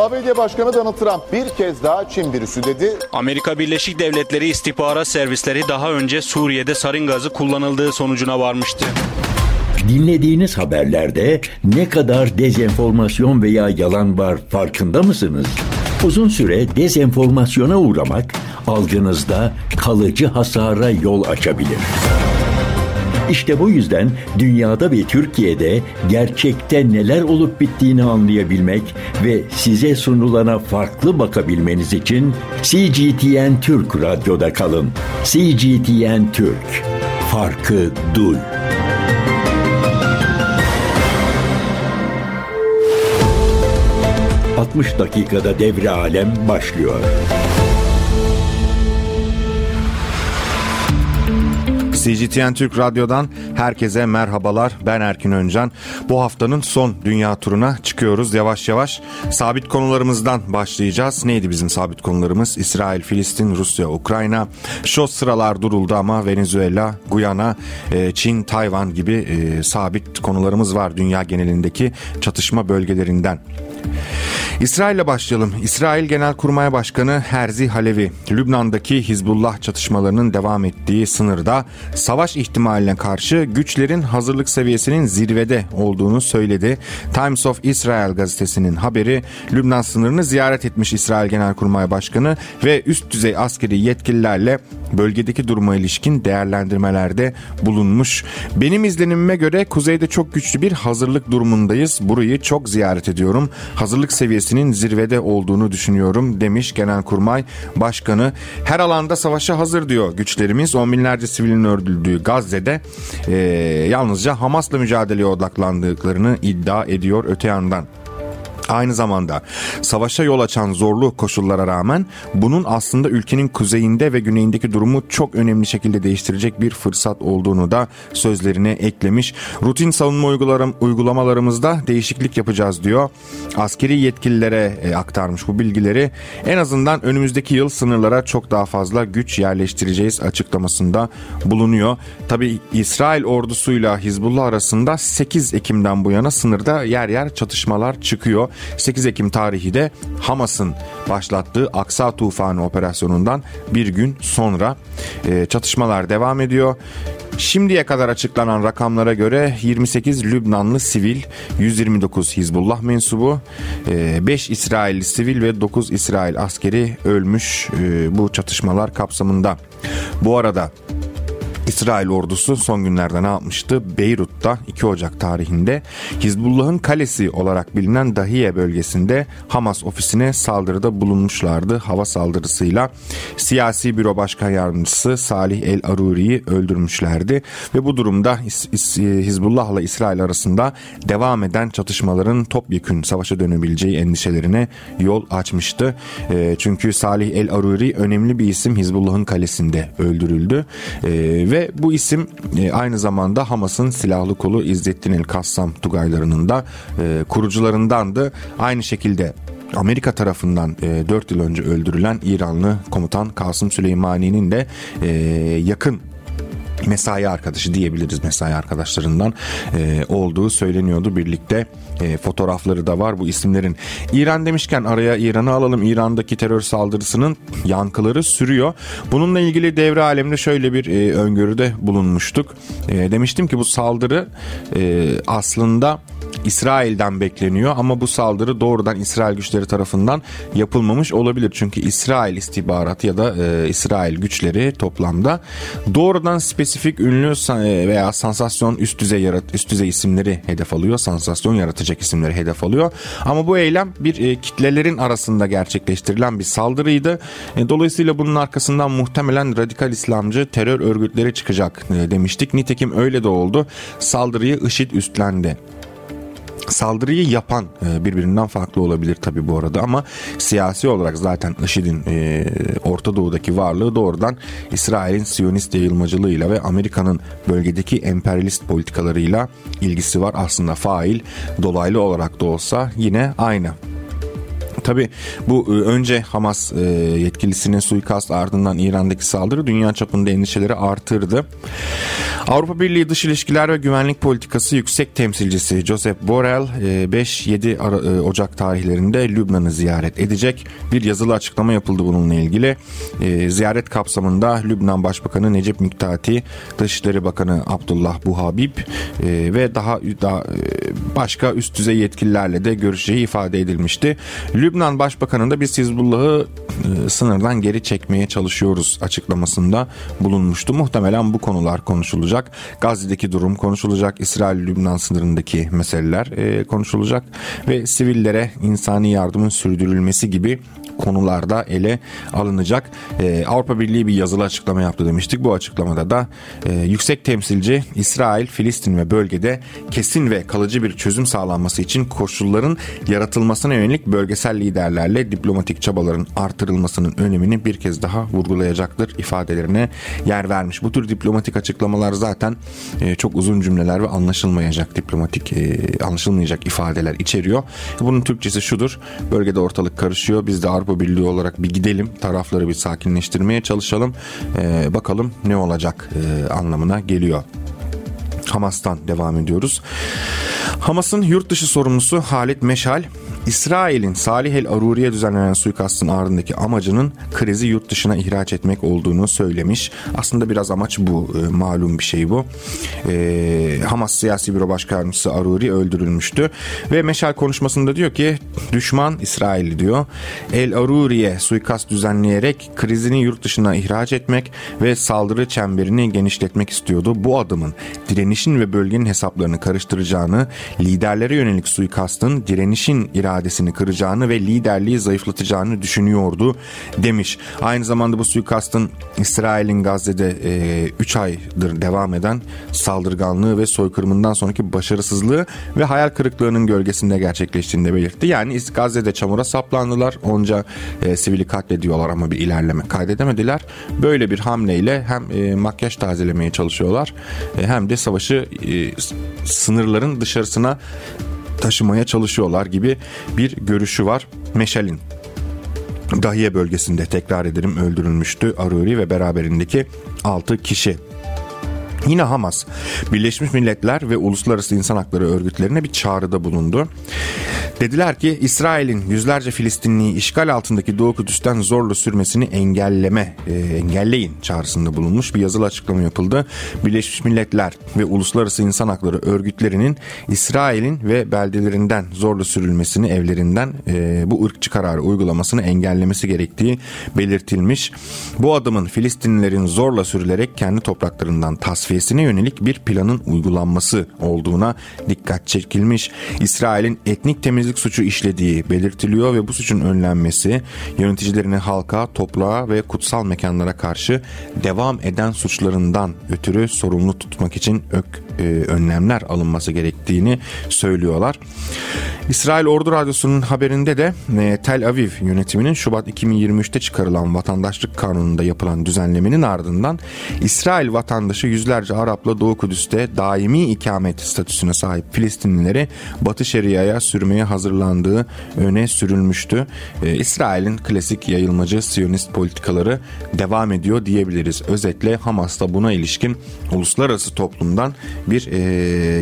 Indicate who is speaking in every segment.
Speaker 1: ABD Başkanı Donald Trump bir kez daha Çin virüsü dedi.
Speaker 2: Amerika Birleşik Devletleri istihbarat servisleri daha önce Suriye'de sarin gazı kullanıldığı sonucuna varmıştı.
Speaker 3: Dinlediğiniz haberlerde ne kadar dezenformasyon veya yalan var farkında mısınız? Uzun süre dezenformasyona uğramak algınızda kalıcı hasara yol açabilir. İşte bu yüzden dünyada ve Türkiye'de gerçekte neler olup bittiğini anlayabilmek ve size sunulana farklı bakabilmeniz için CGTN Türk Radyo'da kalın. CGTN Türk. Farkı duy. 60 dakikada devre alem başlıyor.
Speaker 4: CGTN Türk Radyo'dan herkese merhabalar. Ben Erkin Öncan. Bu haftanın son dünya turuna çıkıyoruz yavaş yavaş. Sabit konularımızdan başlayacağız. Neydi bizim sabit konularımız? İsrail, Filistin, Rusya, Ukrayna. Şu sıralar duruldu ama Venezuela, Guyana, e, Çin, Tayvan gibi e, sabit konularımız var dünya genelindeki çatışma bölgelerinden. İsrail ile başlayalım. İsrail Genelkurmay Başkanı Herzi Halevi, Lübnan'daki Hizbullah çatışmalarının devam ettiği sınırda savaş ihtimaline karşı güçlerin hazırlık seviyesinin zirvede olduğunu söyledi. Times of Israel gazetesinin haberi Lübnan sınırını ziyaret etmiş İsrail Genelkurmay Başkanı ve üst düzey askeri yetkililerle bölgedeki duruma ilişkin değerlendirmelerde bulunmuş. Benim izlenimime göre kuzeyde çok güçlü bir hazırlık durumundayız. Burayı çok ziyaret ediyorum. Hazırlık seviyesinin zirvede olduğunu düşünüyorum demiş Genelkurmay Başkanı. Her alanda savaşa hazır diyor güçlerimiz. On binlerce sivilin öldürüldüğü Gazze'de e, yalnızca Hamas'la mücadeleye odaklandıklarını iddia ediyor öte yandan. Aynı zamanda savaşa yol açan zorlu koşullara rağmen bunun aslında ülkenin kuzeyinde ve güneyindeki durumu çok önemli şekilde değiştirecek bir fırsat olduğunu da sözlerine eklemiş. Rutin savunma uygulamalarımızda değişiklik yapacağız diyor. Askeri yetkililere e, aktarmış bu bilgileri. En azından önümüzdeki yıl sınırlara çok daha fazla güç yerleştireceğiz açıklamasında bulunuyor. Tabi İsrail ordusuyla Hizbullah arasında 8 Ekim'den bu yana sınırda yer yer çatışmalar çıkıyor. 8 Ekim tarihi de Hamas'ın başlattığı Aksa Tufanı operasyonundan bir gün sonra e, çatışmalar devam ediyor. Şimdiye kadar açıklanan rakamlara göre 28 Lübnanlı sivil, 129 Hizbullah mensubu, 5 İsrailli sivil ve 9 İsrail askeri ölmüş e, bu çatışmalar kapsamında. Bu arada İsrail ordusu son günlerde ne yapmıştı? Beyrut'ta 2 Ocak tarihinde Hizbullah'ın kalesi olarak bilinen Dahiye bölgesinde Hamas ofisine saldırıda bulunmuşlardı. Hava saldırısıyla siyasi büro başkan yardımcısı Salih El Aruri'yi öldürmüşlerdi ve bu durumda Hizbullah'la İsrail arasında devam eden çatışmaların topyekün savaşa dönebileceği endişelerine yol açmıştı. E, çünkü Salih El Aruri önemli bir isim Hizbullah'ın kalesinde öldürüldü e, bu isim e, aynı zamanda Hamas'ın silahlı kolu İzzettin El Kassam Tugaylarının da e, kurucularındandı. Aynı şekilde Amerika tarafından e, 4 yıl önce öldürülen İranlı komutan Kasım Süleymani'nin de e, yakın mesai arkadaşı diyebiliriz mesai arkadaşlarından e, olduğu söyleniyordu birlikte e, fotoğrafları da var bu isimlerin. İran demişken araya İran'ı alalım İran'daki terör saldırısının yankıları sürüyor. Bununla ilgili devre alemde şöyle bir e, öngörüde bulunmuştuk. E, demiştim ki bu saldırı e, aslında İsrail'den bekleniyor ama bu saldırı doğrudan İsrail güçleri tarafından yapılmamış olabilir. Çünkü İsrail istihbaratı ya da e, İsrail güçleri toplamda doğrudan spesifik ünlü e, veya sansasyon üst düzey yarat üst düzey isimleri hedef alıyor. Sansasyon yaratacak isimleri hedef alıyor. Ama bu eylem bir e, kitlelerin arasında gerçekleştirilen bir saldırıydı. E, dolayısıyla bunun arkasından muhtemelen radikal İslamcı terör örgütleri çıkacak e, demiştik. Nitekim öyle de oldu. Saldırıyı IŞİD üstlendi. Saldırıyı yapan e, birbirinden farklı olabilir tabi bu arada ama siyasi olarak zaten IŞİD'in e, Orta Doğu'daki varlığı doğrudan İsrail'in Siyonist yayılmacılığıyla ve Amerika'nın bölgedeki emperyalist politikalarıyla ilgisi var. Aslında fail dolaylı olarak da olsa yine aynı. Tabi bu e, önce Hamas yetkilisinin suikast ardından İran'daki saldırı dünya çapında endişeleri artırdı. Avrupa Birliği Dış İlişkiler ve Güvenlik Politikası Yüksek Temsilcisi Josep Borrell 5-7 Ocak tarihlerinde Lübnan'ı ziyaret edecek. Bir yazılı açıklama yapıldı bununla ilgili. Ziyaret kapsamında Lübnan Başbakanı Necip Miktati, Dışişleri Bakanı Abdullah Buhabib ve daha, daha başka üst düzey yetkililerle de görüşeceği ifade edilmişti. Lübnan Başbakanı da biz Hizbullah'ı sınırdan geri çekmeye çalışıyoruz açıklamasında bulunmuştu. Muhtemelen bu konular konuşulacak. Gazze'deki durum konuşulacak. İsrail-Lübnan sınırındaki meseleler e, konuşulacak ve sivillere insani yardımın sürdürülmesi gibi konularda ele alınacak. Ee, Avrupa Birliği bir yazılı açıklama yaptı demiştik. Bu açıklamada da e, yüksek temsilci İsrail, Filistin ve bölgede kesin ve kalıcı bir çözüm sağlanması için koşulların yaratılmasına yönelik bölgesel liderlerle diplomatik çabaların artırılmasının önemini bir kez daha vurgulayacaktır ifadelerine yer vermiş. Bu tür diplomatik açıklamalar zaten e, çok uzun cümleler ve anlaşılmayacak diplomatik e, anlaşılmayacak ifadeler içeriyor. Bunun Türkçesi şudur. Bölgede ortalık karışıyor. Biz de Avrupa Birliği olarak bir gidelim. Tarafları bir sakinleştirmeye çalışalım. E, bakalım ne olacak e, anlamına geliyor. Hamas'tan devam ediyoruz. Hamas'ın yurt dışı sorumlusu Halit Meşal İsrail'in Salih el Aruri'ye düzenlenen suikastın ardındaki amacının krizi yurt dışına ihraç etmek olduğunu söylemiş. Aslında biraz amaç bu. E, malum bir şey bu. E, Hamas Siyasi Büro Başkanısı Aruri öldürülmüştü. Ve Meşal konuşmasında diyor ki düşman İsrail diyor. El Aruri'ye suikast düzenleyerek krizini yurt dışına ihraç etmek ve saldırı çemberini genişletmek istiyordu. Bu adımın direnişin ve bölgenin hesaplarını karıştıracağını, liderlere yönelik suikastın direnişin iradesini iradesini kıracağını ve liderliği zayıflatacağını düşünüyordu demiş. Aynı zamanda bu suikastın İsrail'in Gazze'de 3 e, aydır devam eden saldırganlığı ve soykırımından sonraki başarısızlığı ve hayal kırıklığının gölgesinde gerçekleştiğini de belirtti. Yani Gazze'de çamura saplandılar. Onca e, sivili katlediyorlar ama bir ilerleme kaydedemediler. Böyle bir hamleyle hem e, makyaj tazelemeye çalışıyorlar e, hem de savaşı e, sınırların dışarısına taşımaya çalışıyorlar gibi bir görüşü var Meşal'in. Dahiye bölgesinde tekrar ederim öldürülmüştü Aruri ve beraberindeki 6 kişi. Yine Hamas, Birleşmiş Milletler ve Uluslararası İnsan Hakları örgütlerine bir çağrıda bulundu. Dediler ki İsrail'in yüzlerce Filistinliyi işgal altındaki Doğu Kudüs'ten zorla sürmesini engelleme, e, engelleyin çağrısında bulunmuş bir yazılı açıklama yapıldı. Birleşmiş Milletler ve Uluslararası İnsan Hakları örgütlerinin İsrail'in ve beldelerinden zorla sürülmesini evlerinden e, bu ırkçı kararı uygulamasını engellemesi gerektiği belirtilmiş. Bu adımın Filistinlilerin zorla sürülerek kendi topraklarından tasfiyesine yönelik bir planın uygulanması olduğuna dikkat çekilmiş. İsrail'in etnik temizlik suçu işlediği belirtiliyor ve bu suçun önlenmesi yöneticilerini halka, toprağa ve kutsal mekanlara karşı devam eden suçlarından ötürü sorumlu tutmak için ök, e, önlemler alınması gerektiğini söylüyorlar. İsrail Ordu Radyosu'nun haberinde de e, Tel Aviv yönetiminin Şubat 2023'te çıkarılan vatandaşlık kanununda yapılan düzenlemenin ardından İsrail vatandaşı yüzlerce Arap'la Doğu Kudüs'te daimi ikamet statüsüne sahip Filistinlileri Batı Şeria'ya sürmeye hazırlandığı öne sürülmüştü. Ee, İsrail'in klasik yayılmacı Siyonist politikaları devam ediyor diyebiliriz. Özetle Hamas da buna ilişkin uluslararası toplumdan bir e,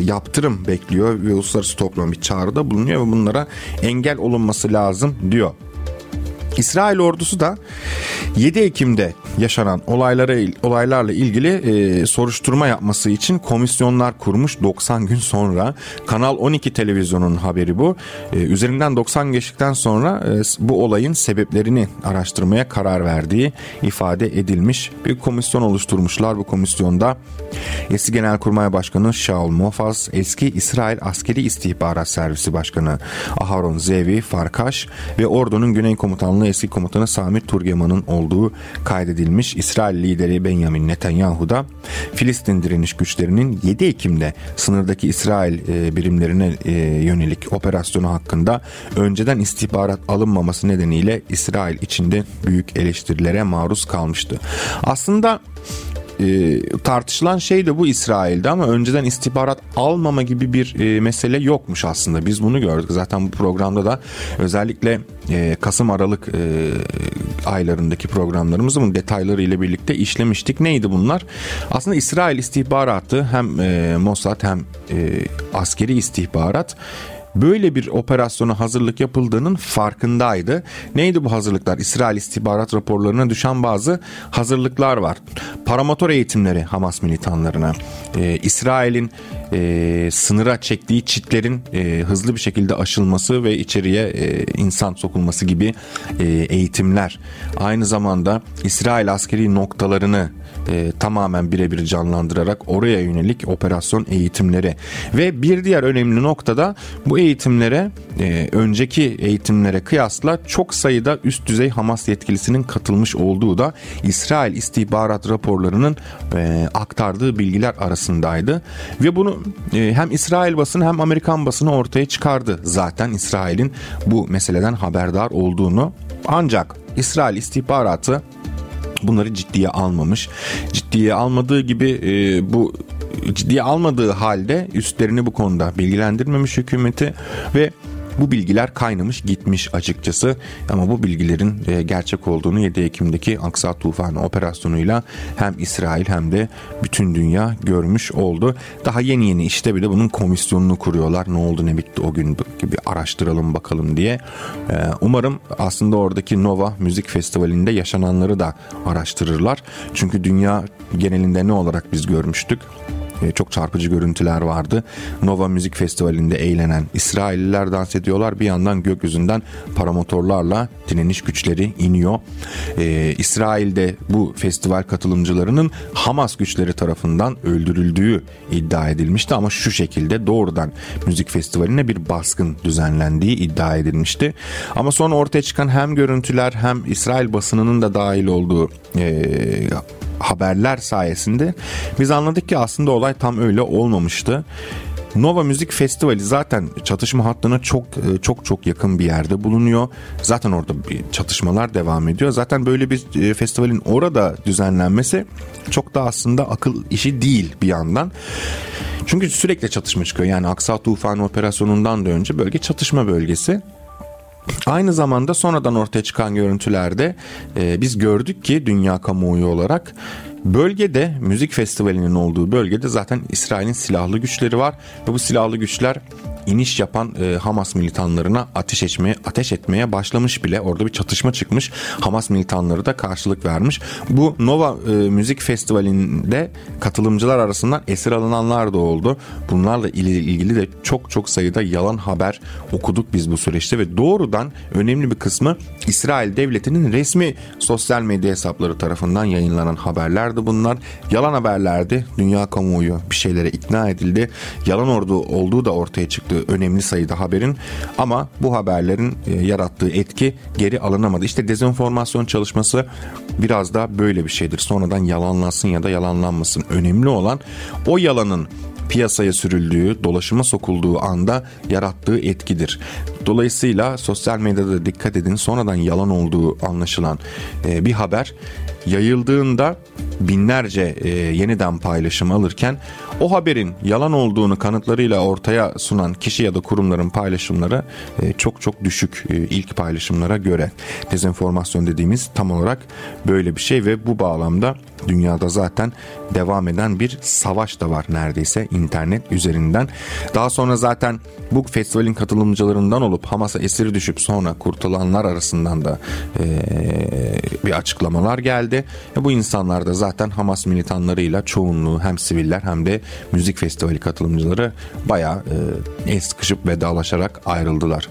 Speaker 4: yaptırım bekliyor ve uluslararası toplum bir çağrıda bulunuyor ve bunlara engel olunması lazım diyor. İsrail ordusu da 7 Ekim'de yaşanan olaylara olaylarla ilgili e, soruşturma yapması için komisyonlar kurmuş 90 gün sonra. Kanal 12 televizyonun haberi bu. E, üzerinden 90 geçtikten sonra e, bu olayın sebeplerini araştırmaya karar verdiği ifade edilmiş. Bir komisyon oluşturmuşlar. Bu komisyonda eski Genelkurmay Başkanı Shaul Mofaz, eski İsrail Askeri İstihbarat Servisi Başkanı Aharon Zevi Farkaş ve ordunun Güney Komutanlığı eski komutanı Sami Turgeman'ın olduğu kaydedilmiş. İsrail lideri Benjamin Netanyahu da Filistin direniş güçlerinin 7 Ekim'de sınırdaki İsrail e, birimlerine e, yönelik operasyonu hakkında önceden istihbarat alınmaması nedeniyle İsrail içinde büyük eleştirilere maruz kalmıştı. Aslında e, tartışılan şey de bu İsrail'de ama önceden istihbarat almama gibi bir e, mesele yokmuş aslında. Biz bunu gördük. Zaten bu programda da özellikle e, Kasım Aralık e, aylarındaki programlarımızı bunun detayları ile birlikte işlemiştik. Neydi bunlar? Aslında İsrail istihbaratı hem e, Mossad hem e, askeri istihbarat böyle bir operasyona hazırlık yapıldığının farkındaydı. Neydi bu hazırlıklar? İsrail istihbarat raporlarına düşen bazı hazırlıklar var. Paramotor eğitimleri Hamas militanlarına, ee, İsrail'in e, sınıra çektiği çitlerin e, hızlı bir şekilde aşılması ve içeriye e, insan sokulması gibi e, eğitimler. Aynı zamanda İsrail askeri noktalarını e, tamamen birebir canlandırarak oraya yönelik operasyon eğitimleri. Ve bir diğer önemli noktada bu eğitimlere e, önceki eğitimlere kıyasla çok sayıda üst düzey Hamas yetkilisinin katılmış olduğu da İsrail istihbarat raporlarının e, aktardığı bilgiler arasındaydı. Ve bunu e, hem İsrail basını hem Amerikan basını ortaya çıkardı. Zaten İsrail'in bu meseleden haberdar olduğunu. Ancak İsrail istihbaratı bunları ciddiye almamış. Ciddiye almadığı gibi e, bu ciddiye almadığı halde üstlerini bu konuda bilgilendirmemiş hükümeti ve bu bilgiler kaynamış gitmiş açıkçası ama bu bilgilerin e, gerçek olduğunu 7 Ekim'deki Aksa Tufanı operasyonuyla hem İsrail hem de bütün dünya görmüş oldu. Daha yeni yeni işte bir de bunun komisyonunu kuruyorlar. Ne oldu ne bitti o gün gibi araştıralım bakalım diye. E, umarım aslında oradaki Nova Müzik Festivali'nde yaşananları da araştırırlar. Çünkü dünya genelinde ne olarak biz görmüştük? E, çok çarpıcı görüntüler vardı. Nova Müzik Festivali'nde eğlenen İsrailliler dans ediyorlar. Bir yandan gökyüzünden paramotorlarla direniş güçleri iniyor. Ee, İsrail'de bu festival katılımcılarının Hamas güçleri tarafından öldürüldüğü iddia edilmişti ama şu şekilde doğrudan müzik festivaline bir baskın düzenlendiği iddia edilmişti. Ama sonra ortaya çıkan hem görüntüler hem İsrail basınının da dahil olduğu e, haberler sayesinde biz anladık ki aslında olay tam öyle olmamıştı. Nova Müzik Festivali zaten çatışma hattına çok e, çok çok yakın bir yerde bulunuyor. Zaten orada bir çatışmalar devam ediyor. Zaten böyle bir e, festivalin orada düzenlenmesi çok da aslında akıl işi değil bir yandan. Çünkü sürekli çatışma çıkıyor. Yani Aksa Tufanı operasyonundan da önce bölge çatışma bölgesi. Aynı zamanda sonradan ortaya çıkan görüntülerde e, biz gördük ki dünya kamuoyu olarak bölgede müzik festivalinin olduğu bölgede zaten İsrail'in silahlı güçleri var ve bu silahlı güçler iniş yapan e, Hamas militanlarına ateş etmeye ateş etmeye başlamış bile. Orada bir çatışma çıkmış. Hamas militanları da karşılık vermiş. Bu Nova e, Müzik Festivali'nde katılımcılar arasından esir alınanlar da oldu. Bunlarla ilgili de çok çok sayıda yalan haber okuduk biz bu süreçte ve doğrudan önemli bir kısmı İsrail devletinin resmi sosyal medya hesapları tarafından yayınlanan haberlerdi bunlar. Yalan haberlerdi. Dünya kamuoyu bir şeylere ikna edildi. Yalan ordu olduğu da ortaya çıktı önemli sayıda haberin ama bu haberlerin e, yarattığı etki geri alınamadı. İşte dezenformasyon çalışması biraz da böyle bir şeydir. Sonradan yalanlansın ya da yalanlanmasın. Önemli olan o yalanın piyasaya sürüldüğü, dolaşıma sokulduğu anda yarattığı etkidir. Dolayısıyla sosyal medyada dikkat edin sonradan yalan olduğu anlaşılan e, bir haber yayıldığında binlerce e, yeniden paylaşım alırken o haberin yalan olduğunu kanıtlarıyla ortaya sunan kişi ya da kurumların paylaşımları e, çok çok düşük e, ilk paylaşımlara göre. Dezenformasyon dediğimiz tam olarak böyle bir şey ve bu bağlamda dünyada zaten devam eden bir savaş da var neredeyse internet üzerinden. Daha sonra zaten bu festivalin katılımcılarından olup Hamas'a esir düşüp sonra kurtulanlar arasından da e, bir açıklamalar geldi. E, bu insanlar da zaten Hamas militanlarıyla çoğunluğu hem siviller hem de müzik festivali katılımcıları bayağı e, el sıkışıp vedalaşarak ayrıldılar.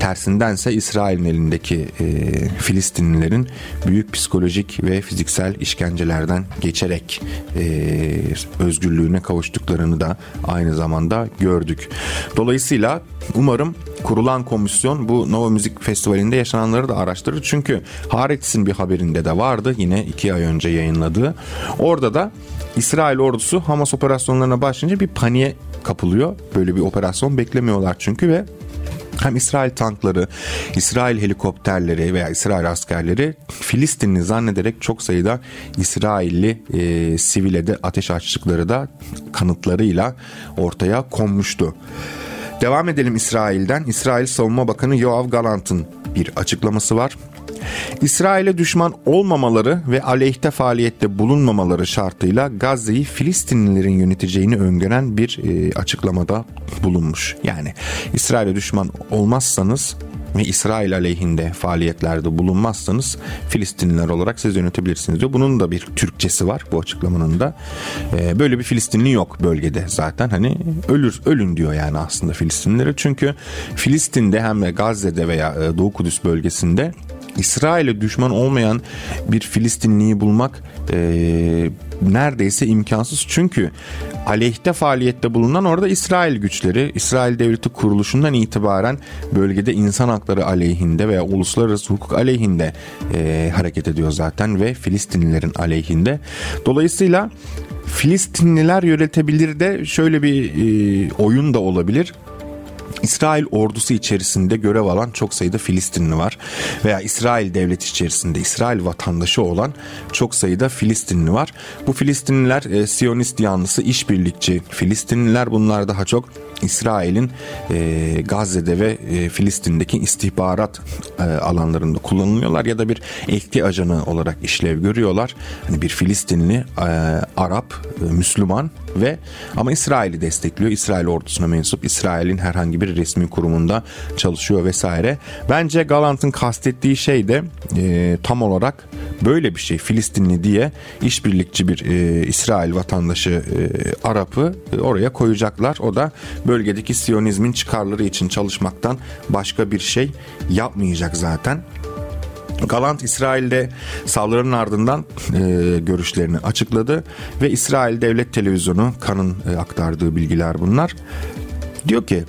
Speaker 4: Tersindense İsrail'in elindeki e, Filistinlilerin büyük psikolojik ve fiziksel işkencelerden geçerek e, özgürlüğüne kavuştuklarını da aynı zamanda gördük. Dolayısıyla umarım kurulan komisyon bu Nova Müzik Festivali'nde yaşananları da araştırır. Çünkü Haaretz'in bir haberinde de vardı yine iki ay önce yayınladığı. Orada da İsrail ordusu Hamas operasyonlarına başlayınca bir paniğe kapılıyor. Böyle bir operasyon beklemiyorlar çünkü ve hem İsrail tankları, İsrail helikopterleri veya İsrail askerleri Filistinli zannederek çok sayıda İsrailli e, sivile de ateş açtıkları da kanıtlarıyla ortaya konmuştu. Devam edelim İsrail'den. İsrail Savunma Bakanı Yoav Galant'ın bir açıklaması var. İsrail'e düşman olmamaları ve aleyhte faaliyette bulunmamaları şartıyla Gazze'yi Filistinlilerin yöneteceğini öngören bir e, açıklamada bulunmuş. Yani İsrail'e düşman olmazsanız ve İsrail aleyhinde faaliyetlerde bulunmazsanız Filistinliler olarak siz yönetebilirsiniz diyor. Bunun da bir Türkçesi var bu açıklamanın da. Ee, böyle bir Filistinli yok bölgede zaten. Hani ölür ölün diyor yani aslında Filistinlilere. Çünkü Filistin'de hem de Gazze'de veya e, Doğu Kudüs bölgesinde İsrail'e düşman olmayan bir Filistinliyi bulmak e, neredeyse imkansız. Çünkü aleyhte faaliyette bulunan orada İsrail güçleri, İsrail devleti kuruluşundan itibaren bölgede insan hakları aleyhinde veya uluslararası hukuk aleyhinde e, hareket ediyor zaten ve Filistinlilerin aleyhinde. Dolayısıyla Filistinliler yönetebilir de şöyle bir e, oyun da olabilir. İsrail ordusu içerisinde görev alan çok sayıda Filistinli var veya İsrail devleti içerisinde İsrail vatandaşı olan çok sayıda Filistinli var. Bu Filistinliler e, Siyonist yanlısı işbirlikçi Filistinliler bunlar daha çok İsrail'in e, Gazze'de ve e, Filistin'deki istihbarat e, alanlarında kullanılıyorlar ya da bir elti ajanı olarak işlev görüyorlar. Hani bir Filistinli, e, Arap, e, Müslüman ve ama İsrail'i destekliyor. İsrail ordusuna mensup. İsrail'in herhangi bir resmi kurumunda çalışıyor vesaire. Bence Galant'ın kastettiği şey de e, tam olarak böyle bir şey. Filistinli diye işbirlikçi bir e, İsrail vatandaşı e, Arap'ı e, oraya koyacaklar. O da bölgedeki Siyonizmin çıkarları için çalışmaktan başka bir şey yapmayacak zaten. Galant İsrail'de saldırının ardından e, görüşlerini açıkladı ve İsrail Devlet Televizyonu kanın e, aktardığı bilgiler bunlar. Diyor ki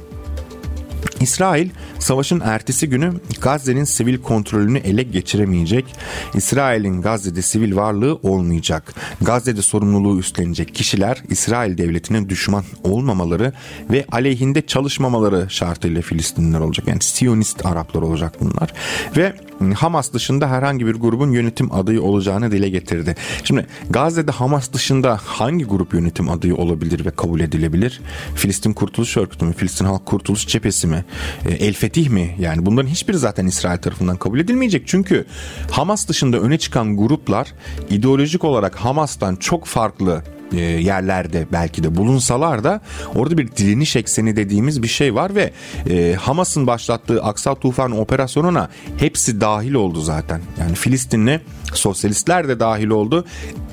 Speaker 4: İsrail savaşın ertesi günü Gazze'nin sivil kontrolünü ele geçiremeyecek. İsrail'in Gazze'de sivil varlığı olmayacak. Gazze'de sorumluluğu üstlenecek kişiler İsrail devletine düşman olmamaları ve aleyhinde çalışmamaları şartıyla Filistinliler olacak. Yani Siyonist Araplar olacak bunlar. Ve Hamas dışında herhangi bir grubun yönetim adayı olacağını dile getirdi. Şimdi Gazze'de Hamas dışında hangi grup yönetim adayı olabilir ve kabul edilebilir? Filistin Kurtuluş Örgütü mü? Filistin Halk Kurtuluş Cephesi mi? E, El Fetih mi? Yani bunların hiçbiri zaten İsrail tarafından kabul edilmeyecek. Çünkü Hamas dışında öne çıkan gruplar ideolojik olarak Hamas'tan çok farklı e, yerlerde belki de bulunsalar da orada bir direniş ekseni dediğimiz bir şey var ve e, Hamas'ın başlattığı Aksa Tufan operasyonuna hepsi dahil oldu zaten. Yani Filistinli sosyalistler de dahil oldu.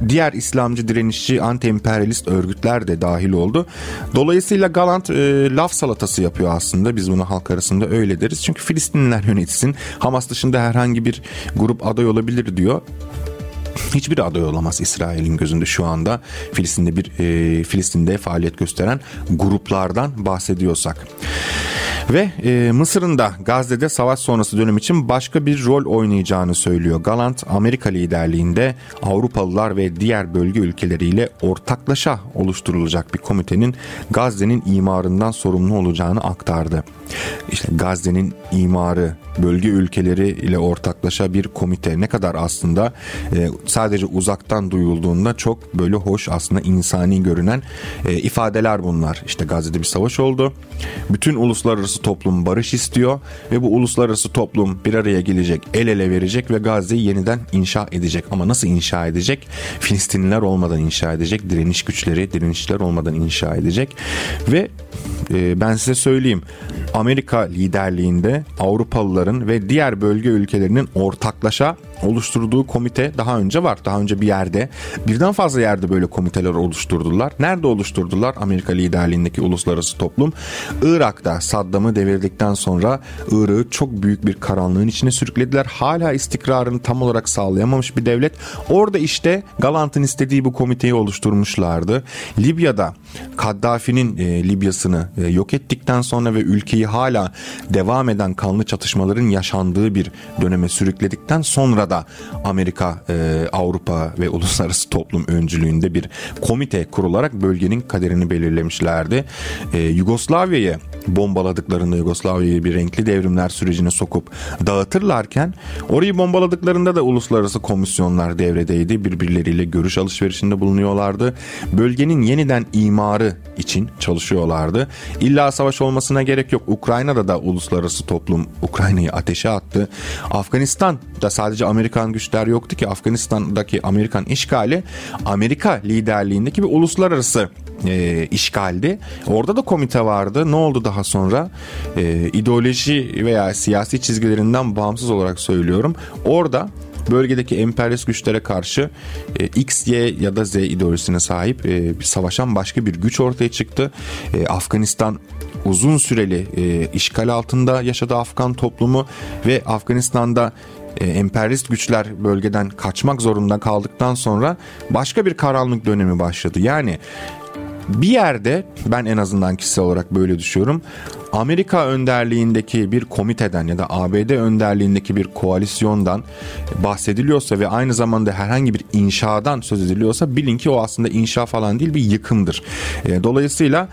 Speaker 4: Diğer İslamcı direnişçi anti-emperyalist örgütler de dahil oldu. Dolayısıyla Galant e, laf salatası yapıyor aslında. Biz bunu halk arasında öyle deriz. Çünkü Filistinliler yönetsin. Hamas dışında herhangi bir grup aday olabilir diyor hiçbir aday olamaz İsrail'in gözünde şu anda Filistin'de bir e, Filistin'de faaliyet gösteren gruplardan bahsediyorsak. Ve e, Mısır'ın da Gazze'de savaş sonrası dönem için başka bir rol oynayacağını söylüyor. Galant Amerika liderliğinde Avrupalılar ve diğer bölge ülkeleriyle ortaklaşa oluşturulacak bir komitenin Gazze'nin imarından sorumlu olacağını aktardı. İşte Gazze'nin imarı, bölge ülkeleri ile ortaklaşa bir komite ne kadar aslında e, sadece uzaktan duyulduğunda çok böyle hoş aslında insani görünen e, ifadeler bunlar. İşte Gazze'de bir savaş oldu. Bütün uluslararası toplum barış istiyor ve bu uluslararası toplum bir araya gelecek, el ele verecek ve Gazze'yi yeniden inşa edecek. Ama nasıl inşa edecek? Filistinliler olmadan inşa edecek, direniş güçleri, direnişler olmadan inşa edecek ve e, ben size söyleyeyim Amerika liderliğinde Avrupalıların ve diğer bölge ülkelerinin ortaklaşa oluşturduğu komite daha önce var. Daha önce bir yerde birden fazla yerde böyle komiteler oluşturdular. Nerede oluşturdular? Amerika liderliğindeki uluslararası toplum. Irak'ta Saddam'ı devirdikten sonra Irak'ı çok büyük bir karanlığın içine sürüklediler. Hala istikrarını tam olarak sağlayamamış bir devlet. Orada işte Galant'ın istediği bu komiteyi oluşturmuşlardı. Libya'da Kaddafi'nin e, Libya'sını e, yok ettikten sonra ve ülkeyi hala devam eden kanlı çatışmaların yaşandığı bir döneme sürükledikten sonra da Amerika, e, Avrupa ve uluslararası toplum öncülüğünde bir komite kurularak bölgenin kaderini belirlemişlerdi. E, Yugoslavya'yı bombaladıklarında Yugoslavya'yı bir renkli devrimler sürecine sokup dağıtırlarken orayı bombaladıklarında da uluslararası komisyonlar devredeydi. Birbirleriyle görüş alışverişinde bulunuyorlardı. Bölgenin yeniden imarı için çalışıyorlardı. İlla savaş olmasına gerek yok. Ukrayna'da da uluslararası toplum Ukrayna'yı ateşe attı. Afganistan da sadece Amerikan güçler yoktu ki Afganistan'daki Amerikan işgali Amerika liderliğindeki bir uluslararası e, işgaldi. Orada da komite vardı. Ne oldu daha sonra? E, ideoloji veya siyasi çizgilerinden bağımsız olarak söylüyorum. Orada bölgedeki emperyalist güçlere karşı e, X, Y ya da Z ideolojisine sahip e, savaşan başka bir güç ortaya çıktı. E, Afganistan uzun süreli e, işgal altında yaşadı Afgan toplumu ve Afganistan'da e, emperyalist güçler bölgeden kaçmak zorunda kaldıktan sonra başka bir karanlık dönemi başladı. Yani bir yerde ben en azından kişisel olarak böyle düşünüyorum. Amerika önderliğindeki bir komiteden ya da ABD önderliğindeki bir koalisyondan bahsediliyorsa ve aynı zamanda herhangi bir inşadan söz ediliyorsa bilin ki o aslında inşa falan değil bir yıkımdır. E, dolayısıyla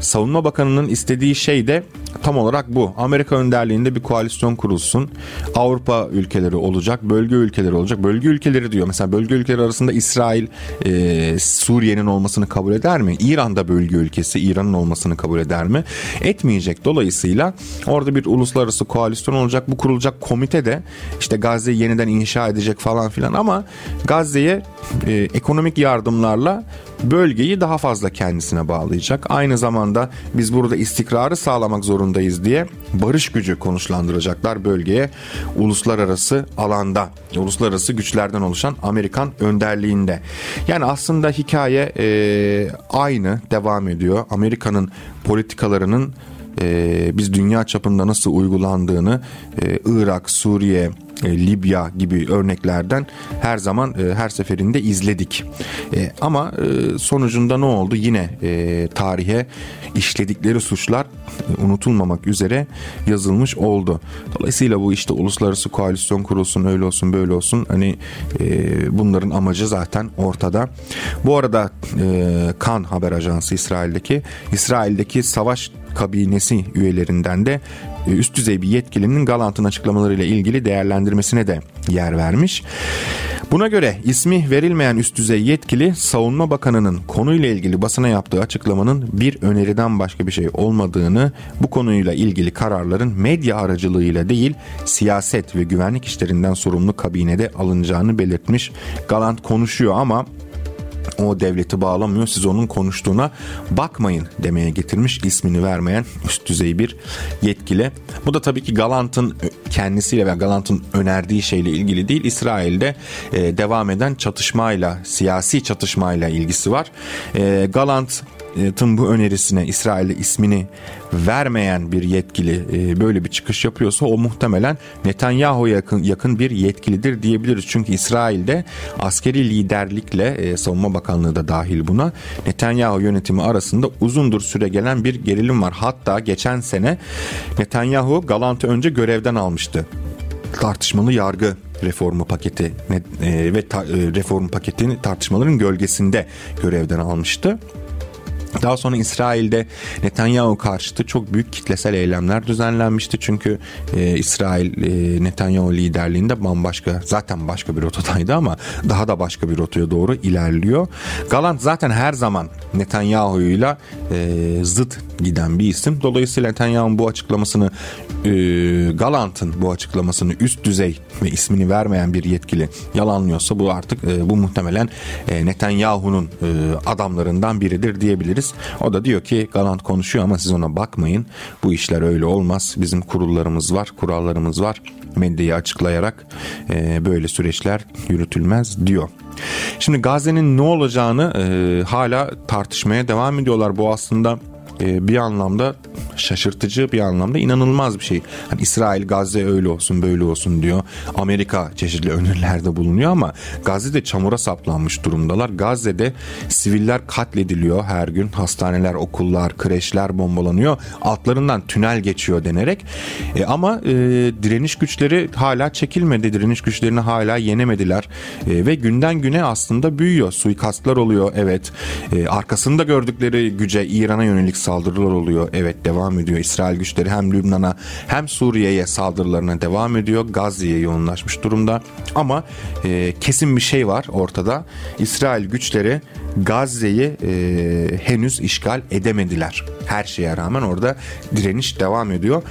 Speaker 4: Savunma Bakanı'nın istediği şey de tam olarak bu. Amerika önderliğinde bir koalisyon kurulsun. Avrupa ülkeleri olacak, bölge ülkeleri olacak. Bölge ülkeleri diyor. Mesela bölge ülkeleri arasında İsrail, e, Suriye'nin olmasını kabul eder mi? İran'da bölge ülkesi, İran'ın olmasını kabul eder mi? Etmeyecek. Dolayısıyla orada bir uluslararası koalisyon olacak. Bu kurulacak komite de işte Gazze'yi yeniden inşa edecek falan filan ama Gazze'ye e, ekonomik yardımlarla bölgeyi daha fazla kendisine bağlayacak. Aynı zamanda biz burada istikrarı sağlamak zorundayız diye barış gücü konuşlandıracaklar bölgeye uluslararası alanda, uluslararası güçlerden oluşan Amerikan önderliğinde. Yani aslında hikaye e, aynı devam ediyor. Amerika'nın politikalarının e, biz dünya çapında nasıl uygulandığını e, Irak, Suriye, e, Libya gibi örneklerden her zaman e, her seferinde izledik. E, ama e, sonucunda ne oldu? Yine e, tarihe işledikleri suçlar e, unutulmamak üzere yazılmış oldu. Dolayısıyla bu işte uluslararası koalisyon kurulsun öyle olsun böyle olsun hani e, bunların amacı zaten ortada. Bu arada e, Kan haber ajansı İsrail'deki İsrail'deki savaş kabinesi üyelerinden de e, üst düzey bir yetkilinin Galant'ın açıklamalarıyla ilgili değerlendirmesine de yer vermiş. Buna göre ismi verilmeyen üst düzey yetkili Savunma Bakanı'nın konuyla ilgili basına yaptığı açıklamanın bir öneriden başka bir şey olmadığını, bu konuyla ilgili kararların medya aracılığıyla değil siyaset ve güvenlik işlerinden sorumlu kabinede alınacağını belirtmiş. Galant konuşuyor ama o devleti bağlamıyor siz onun konuştuğuna bakmayın demeye getirmiş ismini vermeyen üst düzey bir yetkili. Bu da tabii ki Galant'ın kendisiyle ve Galant'ın önerdiği şeyle ilgili değil İsrail'de e, devam eden çatışmayla siyasi çatışmayla ilgisi var. E, Galant Tım bu önerisine İsrail'e ismini vermeyen bir yetkili e, böyle bir çıkış yapıyorsa o muhtemelen Netanyahu'ya yakın, yakın bir yetkilidir diyebiliriz. Çünkü İsrail'de askeri liderlikle e, savunma bakanlığı da dahil buna Netanyahu yönetimi arasında uzundur süre gelen bir gerilim var. Hatta geçen sene Netanyahu Galant'ı önce görevden almıştı tartışmalı yargı reformu paketi e, ve e, reform paketini tartışmaların gölgesinde görevden almıştı. Daha sonra İsrail'de Netanyahu karşıtı çok büyük kitlesel eylemler düzenlenmişti. Çünkü e, İsrail e, Netanyahu liderliğinde bambaşka zaten başka bir rotadaydı ama daha da başka bir rotaya doğru ilerliyor. Galant zaten her zaman Netanyahu'yla e, zıt giden bir isim. Dolayısıyla Netanyahu'nun bu açıklamasını e, Galant'ın bu açıklamasını üst düzey ve ismini vermeyen bir yetkili yalanlıyorsa bu artık e, bu muhtemelen e, Netanyahu'nun e, adamlarından biridir diyebiliriz. O da diyor ki Galant konuşuyor ama siz ona bakmayın. Bu işler öyle olmaz. Bizim kurullarımız var, kurallarımız var. Medyayı açıklayarak e, böyle süreçler yürütülmez diyor. Şimdi Gazze'nin ne olacağını e, hala tartışmaya devam ediyorlar. Bu aslında e, bir anlamda şaşırtıcı bir anlamda inanılmaz bir şey. Hani İsrail Gazze öyle olsun böyle olsun diyor. Amerika çeşitli önerilerde bulunuyor ama Gazze'de çamura saplanmış durumdalar. Gazze'de siviller katlediliyor her gün. Hastaneler, okullar, kreşler bombalanıyor. Altlarından tünel geçiyor denerek. E, ama e, direniş güçleri hala çekilmedi. Direniş güçlerini hala yenemediler. E, ve günden güne aslında büyüyor. Suikastlar oluyor evet. E, arkasında gördükleri güce İran'a yönelik saldırılar oluyor. Evet devam ediyor. İsrail güçleri hem Lübnan'a hem Suriye'ye saldırılarına devam ediyor. Gazze'ye yoğunlaşmış durumda. Ama e, kesin bir şey var ortada. İsrail güçleri Gazze'yi e, henüz işgal edemediler. Her şeye rağmen orada direniş devam ediyor.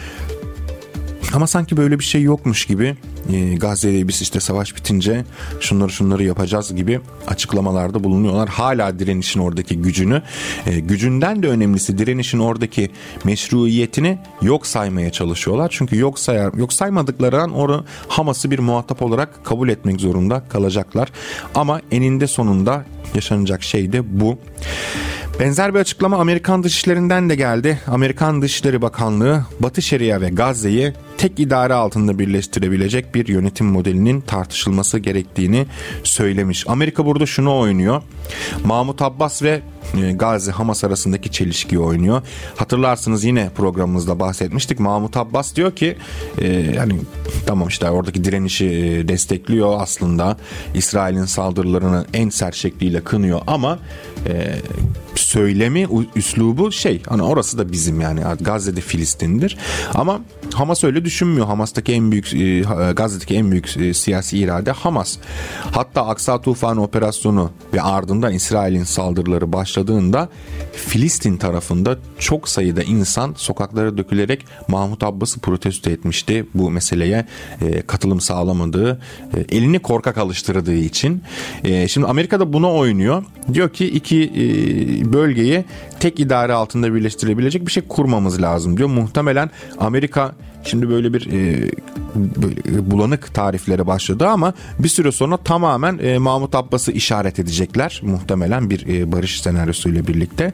Speaker 4: Ama sanki böyle bir şey yokmuş gibi e, Gazze'de biz işte savaş bitince şunları şunları yapacağız gibi açıklamalarda bulunuyorlar. Hala direnişin oradaki gücünü, e, gücünden de önemlisi direnişin oradaki meşruiyetini yok saymaya çalışıyorlar. Çünkü yok sayar, yok saymadıkları an onu Hamas'ı bir muhatap olarak kabul etmek zorunda kalacaklar. Ama eninde sonunda yaşanacak şey de bu. Benzer bir açıklama Amerikan Dışişlerinden de geldi. Amerikan Dışişleri Bakanlığı Batı Şeria ve Gazze'yi tek idare altında birleştirebilecek bir yönetim modelinin tartışılması gerektiğini söylemiş. Amerika burada şunu oynuyor. Mahmut Abbas ve e, Gazze Hamas arasındaki çelişkiyi oynuyor. Hatırlarsınız yine programımızda bahsetmiştik. Mahmut Abbas diyor ki e, tamam işte oradaki direnişi e, destekliyor aslında. İsrail'in saldırılarını en sert şekliyle kınıyor ama e, söylemi, üslubu şey hani orası da bizim yani Gazze'de Filistin'dir. Ama Hamas öyle düşünmüyor. Hamas'taki en büyük e, Gazze'deki en büyük e, siyasi irade Hamas. Hatta Aksa Tufan operasyonu ve ardından İsrail'in saldırıları başladığında Filistin tarafında çok sayıda insan sokaklara dökülerek Mahmut Abbas'ı protesto etmişti. Bu meseleye e, katılım sağlamadığı, elini korkak alıştırdığı için. Şimdi Amerika'da buna oynuyor. Diyor ki iki bölgeyi tek idare altında birleştirebilecek bir şey kurmamız lazım diyor. Muhtemelen Amerika Şimdi böyle bir e, böyle bulanık tariflere başladı ama bir süre sonra tamamen e, Mahmut Abbas'ı işaret edecekler. Muhtemelen bir e, barış senaryosuyla birlikte.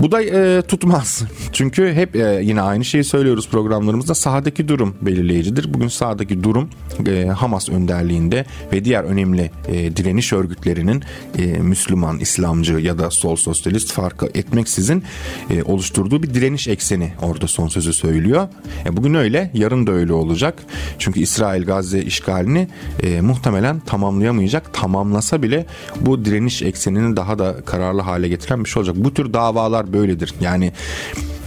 Speaker 4: Bu da e, tutmaz. Çünkü hep e, yine aynı şeyi söylüyoruz programlarımızda. Sahadaki durum belirleyicidir. Bugün sahadaki durum e, Hamas önderliğinde ve diğer önemli e, direniş örgütlerinin e, Müslüman, İslamcı ya da sol sosyalist farkı etmeksizin e, oluşturduğu bir direniş ekseni orada son sözü söylüyor. E, bugün öyle, yarın da öyle olacak. Çünkü İsrail Gazze işgalini e, muhtemelen tamamlayamayacak. Tamamlasa bile bu direniş eksenini daha da kararlı hale getiren bir şey olacak. Bu tür davalar böyledir. Yani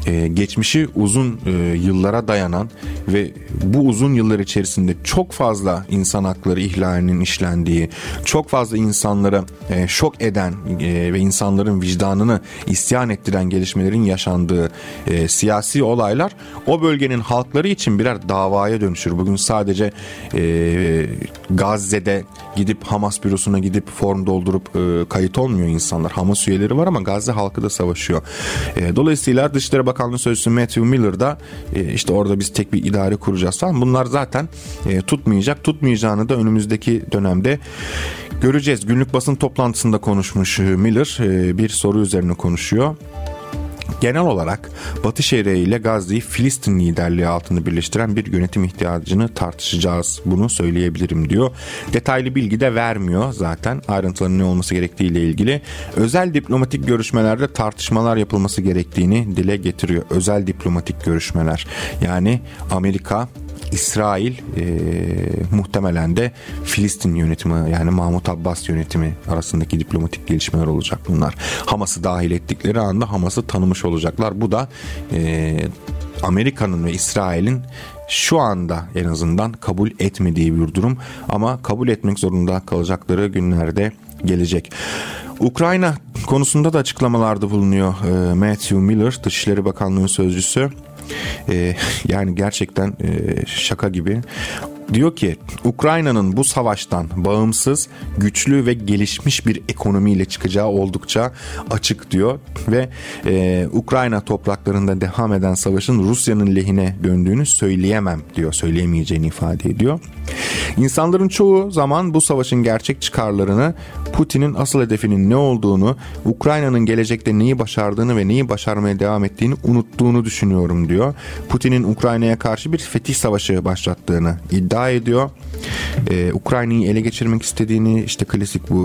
Speaker 4: e, geçmişi uzun e, yıllara dayanan ve bu uzun yıllar içerisinde çok fazla insan hakları ihlalinin işlendiği, çok fazla insanlara e, şok eden ve insanların vicdanını isyan ettiren gelişmelerin yaşandığı siyasi olaylar o bölgenin halkları için birer davaya dönüşür. Bugün sadece Gazze'de gidip Hamas bürosuna gidip form doldurup e, kayıt olmuyor insanlar. Hamas üyeleri var ama Gazze halkı da savaşıyor. E, dolayısıyla Dışişleri Bakanlığı Sözcüsü Matthew Miller da e, işte orada biz tek bir idare kuracağız falan. Bunlar zaten e, tutmayacak. Tutmayacağını da önümüzdeki dönemde göreceğiz. Günlük basın toplantısında konuşmuş Miller e, bir soru üzerine konuşuyor. Genel olarak Batı Şeria ile Gazze'yi Filistin liderliği altında birleştiren bir yönetim ihtiyacını tartışacağız. Bunu söyleyebilirim diyor. Detaylı bilgi de vermiyor zaten ayrıntıların ne olması gerektiği ile ilgili. Özel diplomatik görüşmelerde tartışmalar yapılması gerektiğini dile getiriyor. Özel diplomatik görüşmeler. Yani Amerika, İsrail e, muhtemelen de Filistin yönetimi yani Mahmut Abbas yönetimi arasındaki diplomatik gelişmeler olacak bunlar. Hamas'ı dahil ettikleri anda Hamas'ı tanımış olacaklar. Bu da e, Amerika'nın ve İsrail'in şu anda en azından kabul etmediği bir durum ama kabul etmek zorunda kalacakları günlerde gelecek. Ukrayna konusunda da açıklamalarda bulunuyor e, Matthew Miller, Dışişleri Bakanlığı sözcüsü. E, yani gerçekten e, şaka gibi. Diyor ki Ukrayna'nın bu savaştan bağımsız, güçlü ve gelişmiş bir ekonomiyle çıkacağı oldukça açık diyor ve e, Ukrayna topraklarında devam eden savaşın Rusya'nın lehine döndüğünü söyleyemem diyor, söyleyemeyeceğini ifade ediyor. İnsanların çoğu zaman bu savaşın gerçek çıkarlarını Putin'in asıl hedefinin ne olduğunu, Ukrayna'nın gelecekte neyi başardığını ve neyi başarmaya devam ettiğini unuttuğunu düşünüyorum diyor. Putin'in Ukrayna'ya karşı bir fetih savaşı başlattığını iddia ediyor. Ee, Ukrayna'yı ele geçirmek istediğini işte klasik bu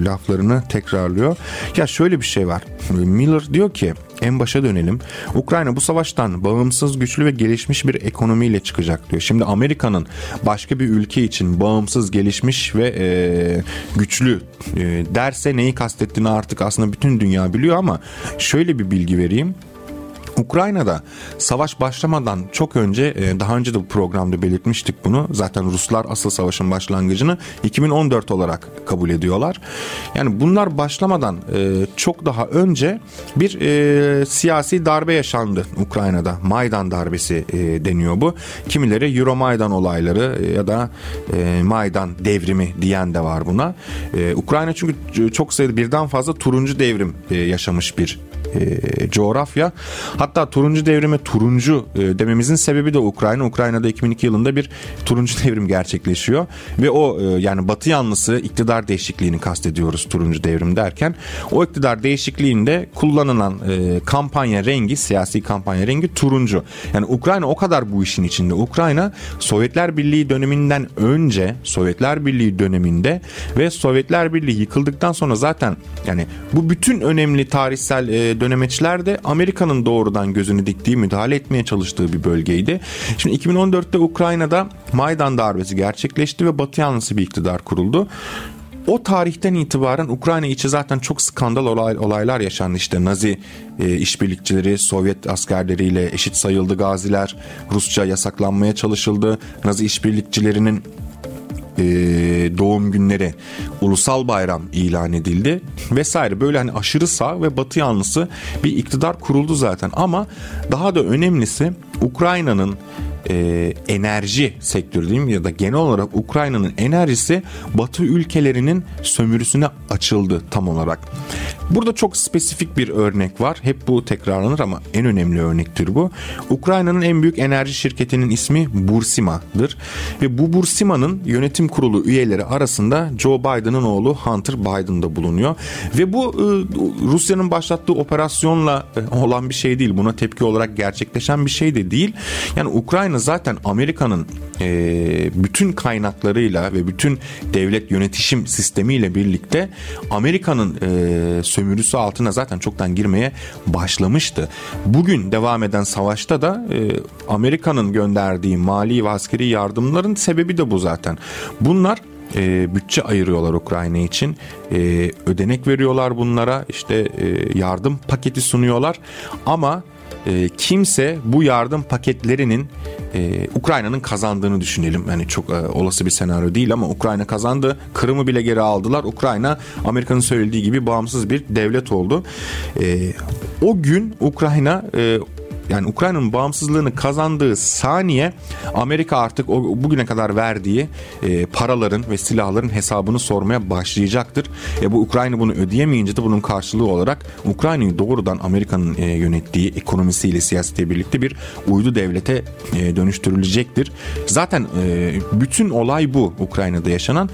Speaker 4: e, laflarını tekrarlıyor. Ya şöyle bir şey var. Miller diyor ki en başa dönelim. Ukrayna bu savaştan bağımsız, güçlü ve gelişmiş bir ekonomiyle çıkacak diyor. Şimdi Amerika'nın başka bir ülke için bağımsız, gelişmiş ve e, güçlü e, derse neyi kastettiğini artık aslında bütün dünya biliyor ama şöyle bir bilgi vereyim. Ukrayna'da savaş başlamadan çok önce e, daha önce de bu programda belirtmiştik bunu. Zaten Ruslar asıl savaşın başlangıcını 2014 olarak kabul ediyorlar. Yani bunlar başlamadan e, çok daha önce bir e, siyasi darbe yaşandı Ukrayna'da. Maydan darbesi deniyor bu. Kimileri Euromaidan olayları ya da Maydan devrimi diyen de var buna. Ukrayna çünkü çok sayıda birden fazla turuncu devrim yaşamış bir e, coğrafya. Hatta turuncu devrime turuncu e, dememizin sebebi de Ukrayna. Ukrayna'da 2002 yılında bir turuncu devrim gerçekleşiyor ve o e, yani Batı yanlısı iktidar değişikliğini kastediyoruz turuncu devrim derken o iktidar değişikliğinde kullanılan e, kampanya rengi siyasi kampanya rengi turuncu. Yani Ukrayna o kadar bu işin içinde. Ukrayna Sovyetler Birliği döneminden önce Sovyetler Birliği döneminde ve Sovyetler Birliği yıkıldıktan sonra zaten yani bu bütün önemli tarihsel e, dönemeçler de Amerika'nın doğrudan gözünü diktiği, müdahale etmeye çalıştığı bir bölgeydi. Şimdi 2014'te Ukrayna'da Maydan darbesi gerçekleşti ve Batı yanlısı bir iktidar kuruldu. O tarihten itibaren Ukrayna içi zaten çok skandal olay, olaylar yaşandı. İşte Nazi e, işbirlikçileri Sovyet askerleriyle eşit sayıldı gaziler. Rusça yasaklanmaya çalışıldı. Nazi işbirlikçilerinin e, doğum günleri ulusal bayram ilan edildi vesaire. Böyle hani aşırı sağ ve batı yanlısı bir iktidar kuruldu zaten. Ama daha da önemlisi Ukrayna'nın e, enerji sektörü diyeyim ya da genel olarak Ukrayna'nın enerjisi Batı ülkelerinin sömürüsüne açıldı tam olarak. Burada çok spesifik bir örnek var. Hep bu tekrarlanır ama en önemli örnektir bu. Ukrayna'nın en büyük enerji şirketinin ismi Bursima'dır. Ve bu Bursima'nın yönetim kurulu üyeleri arasında Joe Biden'ın oğlu Hunter Biden da bulunuyor. Ve bu e, Rusya'nın başlattığı operasyonla e, olan bir şey değil. Buna tepki olarak gerçekleşen bir şey de değil. Yani Ukrayna zaten Amerika'nın e, bütün kaynaklarıyla ve bütün devlet yönetişim sistemiyle birlikte Amerika'nın e, sömürüsü altına zaten çoktan girmeye başlamıştı. Bugün devam eden savaşta da e, Amerika'nın gönderdiği mali ve askeri yardımların sebebi de bu zaten. Bunlar e, bütçe ayırıyorlar Ukrayna için. E, ödenek veriyorlar bunlara. işte e, yardım paketi sunuyorlar. Ama e, kimse bu yardım paketlerinin e, Ukrayna'nın kazandığını düşünelim. Yani çok e, olası bir senaryo değil ama Ukrayna kazandı. Kırım'ı bile geri aldılar. Ukrayna Amerika'nın söylediği gibi bağımsız bir devlet oldu. E, o gün Ukrayna e, yani Ukrayna'nın bağımsızlığını kazandığı saniye Amerika artık o bugüne kadar verdiği e, paraların ve silahların hesabını sormaya başlayacaktır. E, bu Ukrayna bunu ödeyemeyince de bunun karşılığı olarak Ukrayna'yı doğrudan Amerika'nın e, yönettiği ekonomisiyle siyasete birlikte bir uydu devlete e, dönüştürülecektir. Zaten e, bütün olay bu Ukrayna'da yaşanan.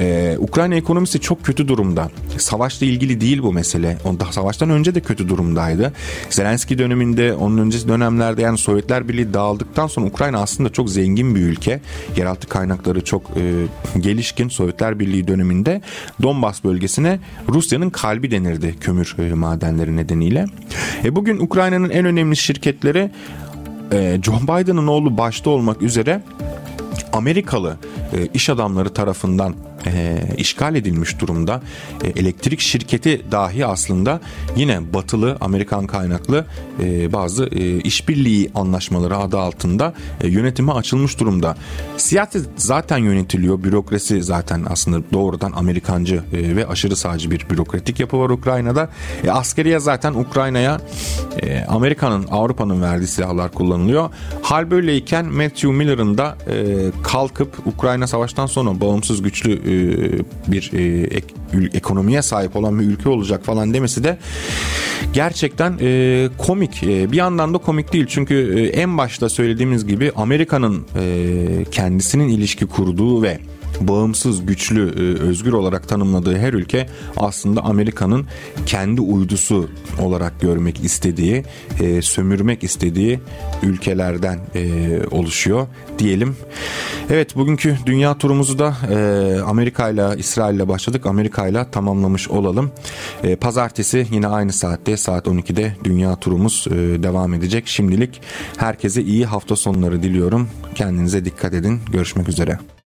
Speaker 4: E, Ukrayna ekonomisi çok kötü durumda. Savaşla ilgili değil bu mesele. O, savaştan önce de kötü durumdaydı. Zelenski döneminde onun önce öncesi dönemlerde yani Sovyetler Birliği dağıldıktan sonra Ukrayna aslında çok zengin bir ülke. Yeraltı kaynakları çok e, gelişkin Sovyetler Birliği döneminde Donbas bölgesine Rusya'nın kalbi denirdi kömür e, madenleri nedeniyle. E, bugün Ukrayna'nın en önemli şirketleri e, John Biden'ın oğlu başta olmak üzere Amerikalı e, iş adamları tarafından e, işgal edilmiş durumda. E, elektrik şirketi dahi aslında yine batılı Amerikan kaynaklı e, bazı e, işbirliği anlaşmaları adı altında e, yönetime açılmış durumda. Siyaset zaten yönetiliyor. Bürokrasi zaten aslında doğrudan Amerikancı e, ve aşırı sağcı bir bürokratik yapı var Ukrayna'da. E, askeriye zaten Ukrayna'ya e, Amerika'nın Avrupa'nın verdiği silahlar kullanılıyor. Hal böyleyken Matthew Miller'ın da e, kalkıp Ukrayna savaştan sonra bağımsız güçlü e, bir e, ek, ekonomiye sahip olan bir ülke olacak falan demesi de gerçekten e, komik. E, bir yandan da komik değil çünkü e, en başta söylediğimiz gibi Amerika'nın e, kendisinin ilişki kurduğu ve bağımsız, güçlü, e, özgür olarak tanımladığı her ülke aslında Amerika'nın kendi uydusu olarak görmek istediği, e, sömürmek istediği ülkelerden e, oluşuyor diyelim. Evet bugünkü dünya turumuzu da Amerika ile İsrail ile başladık. Amerika ile tamamlamış olalım. Pazartesi yine aynı saatte saat 12'de dünya turumuz devam edecek. Şimdilik herkese iyi hafta sonları diliyorum. Kendinize dikkat edin. Görüşmek üzere.